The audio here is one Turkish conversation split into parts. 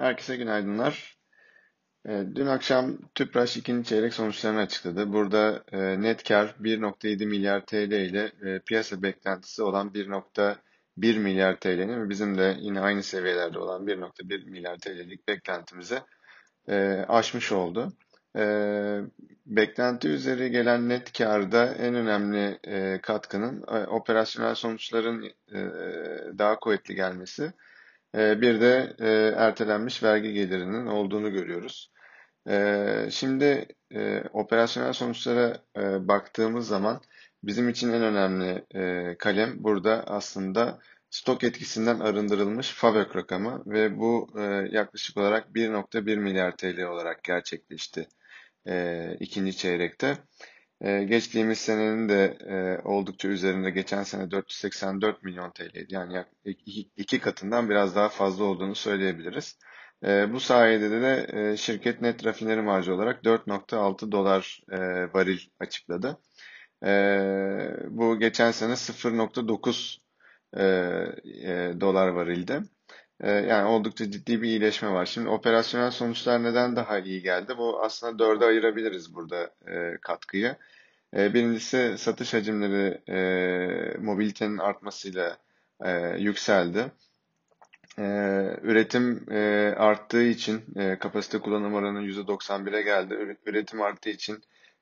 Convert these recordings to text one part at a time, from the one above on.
Herkese günaydınlar. E, dün akşam Tüpraş ikinci çeyrek sonuçlarını açıkladı. Burada e, net kar 1.7 milyar TL ile e, piyasa beklentisi olan 1.1 milyar TL'nin ve bizim de yine aynı seviyelerde olan 1.1 milyar TL'lik beklentimizi aşmış oldu. Beklenti üzeri gelen net karda en önemli katkının operasyonel sonuçların daha kuvvetli gelmesi ee, bir de e, ertelenmiş vergi gelirinin olduğunu görüyoruz. Ee, şimdi e, operasyonel sonuçlara e, baktığımız zaman bizim için en önemli kalem burada aslında stok etkisinden arındırılmış FAVÖK rakamı ve bu yaklaşık olarak 1.1 milyar TL olarak gerçekleşti ikinci çeyrekte. Ee, geçtiğimiz senenin de e, oldukça üzerinde geçen sene 484 milyon TL'ydi. Yani iki, iki katından biraz daha fazla olduğunu söyleyebiliriz. E, bu sayede de e, şirket net rafineri marjı olarak 4.6 dolar e, varil açıkladı. E, bu geçen sene 0.9 e, e, dolar varilde. E, yani oldukça ciddi bir iyileşme var. Şimdi operasyonel sonuçlar neden daha iyi geldi? Bu aslında dörde ayırabiliriz burada e, katkıyı. E, birincisi satış hacimleri e, mobilitenin artmasıyla e, yükseldi. E, üretim e, arttığı için e, kapasite kullanım oranı %91'e geldi. Üretim arttığı için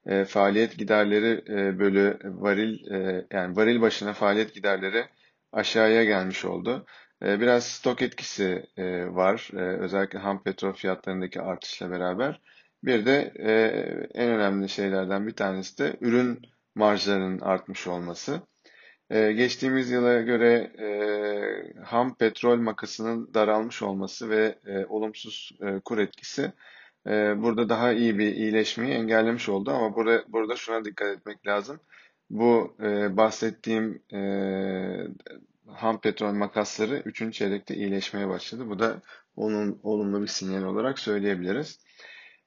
e, faaliyet giderleri e, bölü varil e, yani varil başına faaliyet giderleri aşağıya gelmiş oldu. E, biraz stok etkisi e, var. E, özellikle ham petrol fiyatlarındaki artışla beraber. Bir de e, en önemli şeylerden bir tanesi de ürün marjlarının artmış olması. E, geçtiğimiz yıla göre e, ham petrol makasının daralmış olması ve olumsuz kur etkisi burada daha iyi bir iyileşmeyi engellemiş oldu. Ama burada, burada şuna dikkat etmek lazım. Bu e, bahsettiğim e, ham petrol makasları 3. çeyrekte iyileşmeye başladı. Bu da onun olumlu bir sinyal olarak söyleyebiliriz.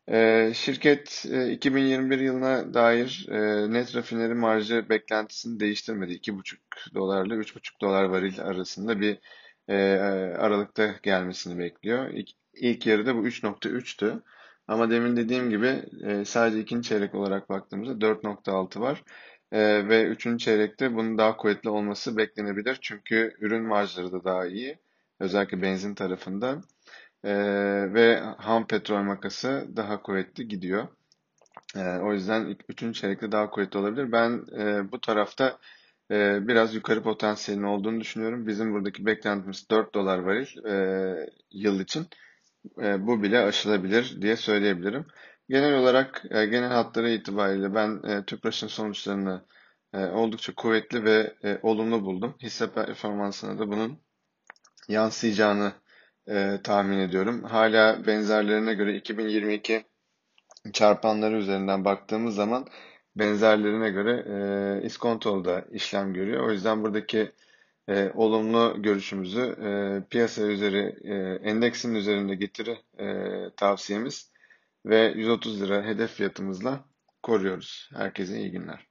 Ee, şirket 2021 e, yılına dair e, net rafineri marjı beklentisini değiştirmedi. 2,5 dolarla 3,5 dolar varil arasında bir e, aralıkta gelmesini bekliyor. İlk, ilk yarıda bu 3.3'tü. Ama demin dediğim gibi sadece ikinci çeyrek olarak baktığımızda 4.6 var. Ve üçüncü çeyrekte bunun daha kuvvetli olması beklenebilir. Çünkü ürün marjları da daha iyi. Özellikle benzin tarafında. E, ve ham petrol makası daha kuvvetli gidiyor. E, o yüzden üçüncü çeyrekte daha kuvvetli olabilir. Ben e, bu tarafta e, biraz yukarı potansiyelin olduğunu düşünüyorum. Bizim buradaki beklentimiz 4 dolar varil e, yıl için. E, bu bile aşılabilir diye söyleyebilirim. Genel olarak e, genel hatları itibariyle ben e, TÜPRAŞ'ın sonuçlarını e, oldukça kuvvetli ve e, olumlu buldum. Hisse performansına da bunun yansıyacağını tahmin ediyorum. Hala benzerlerine göre 2022 çarpanları üzerinden baktığımız zaman benzerlerine göre e, iskontoda işlem görüyor. O yüzden buradaki e, olumlu görüşümüzü e, piyasa üzeri e, endeksin üzerinde getiri e, tavsiyemiz ve 130 lira hedef fiyatımızla koruyoruz. Herkese iyi günler.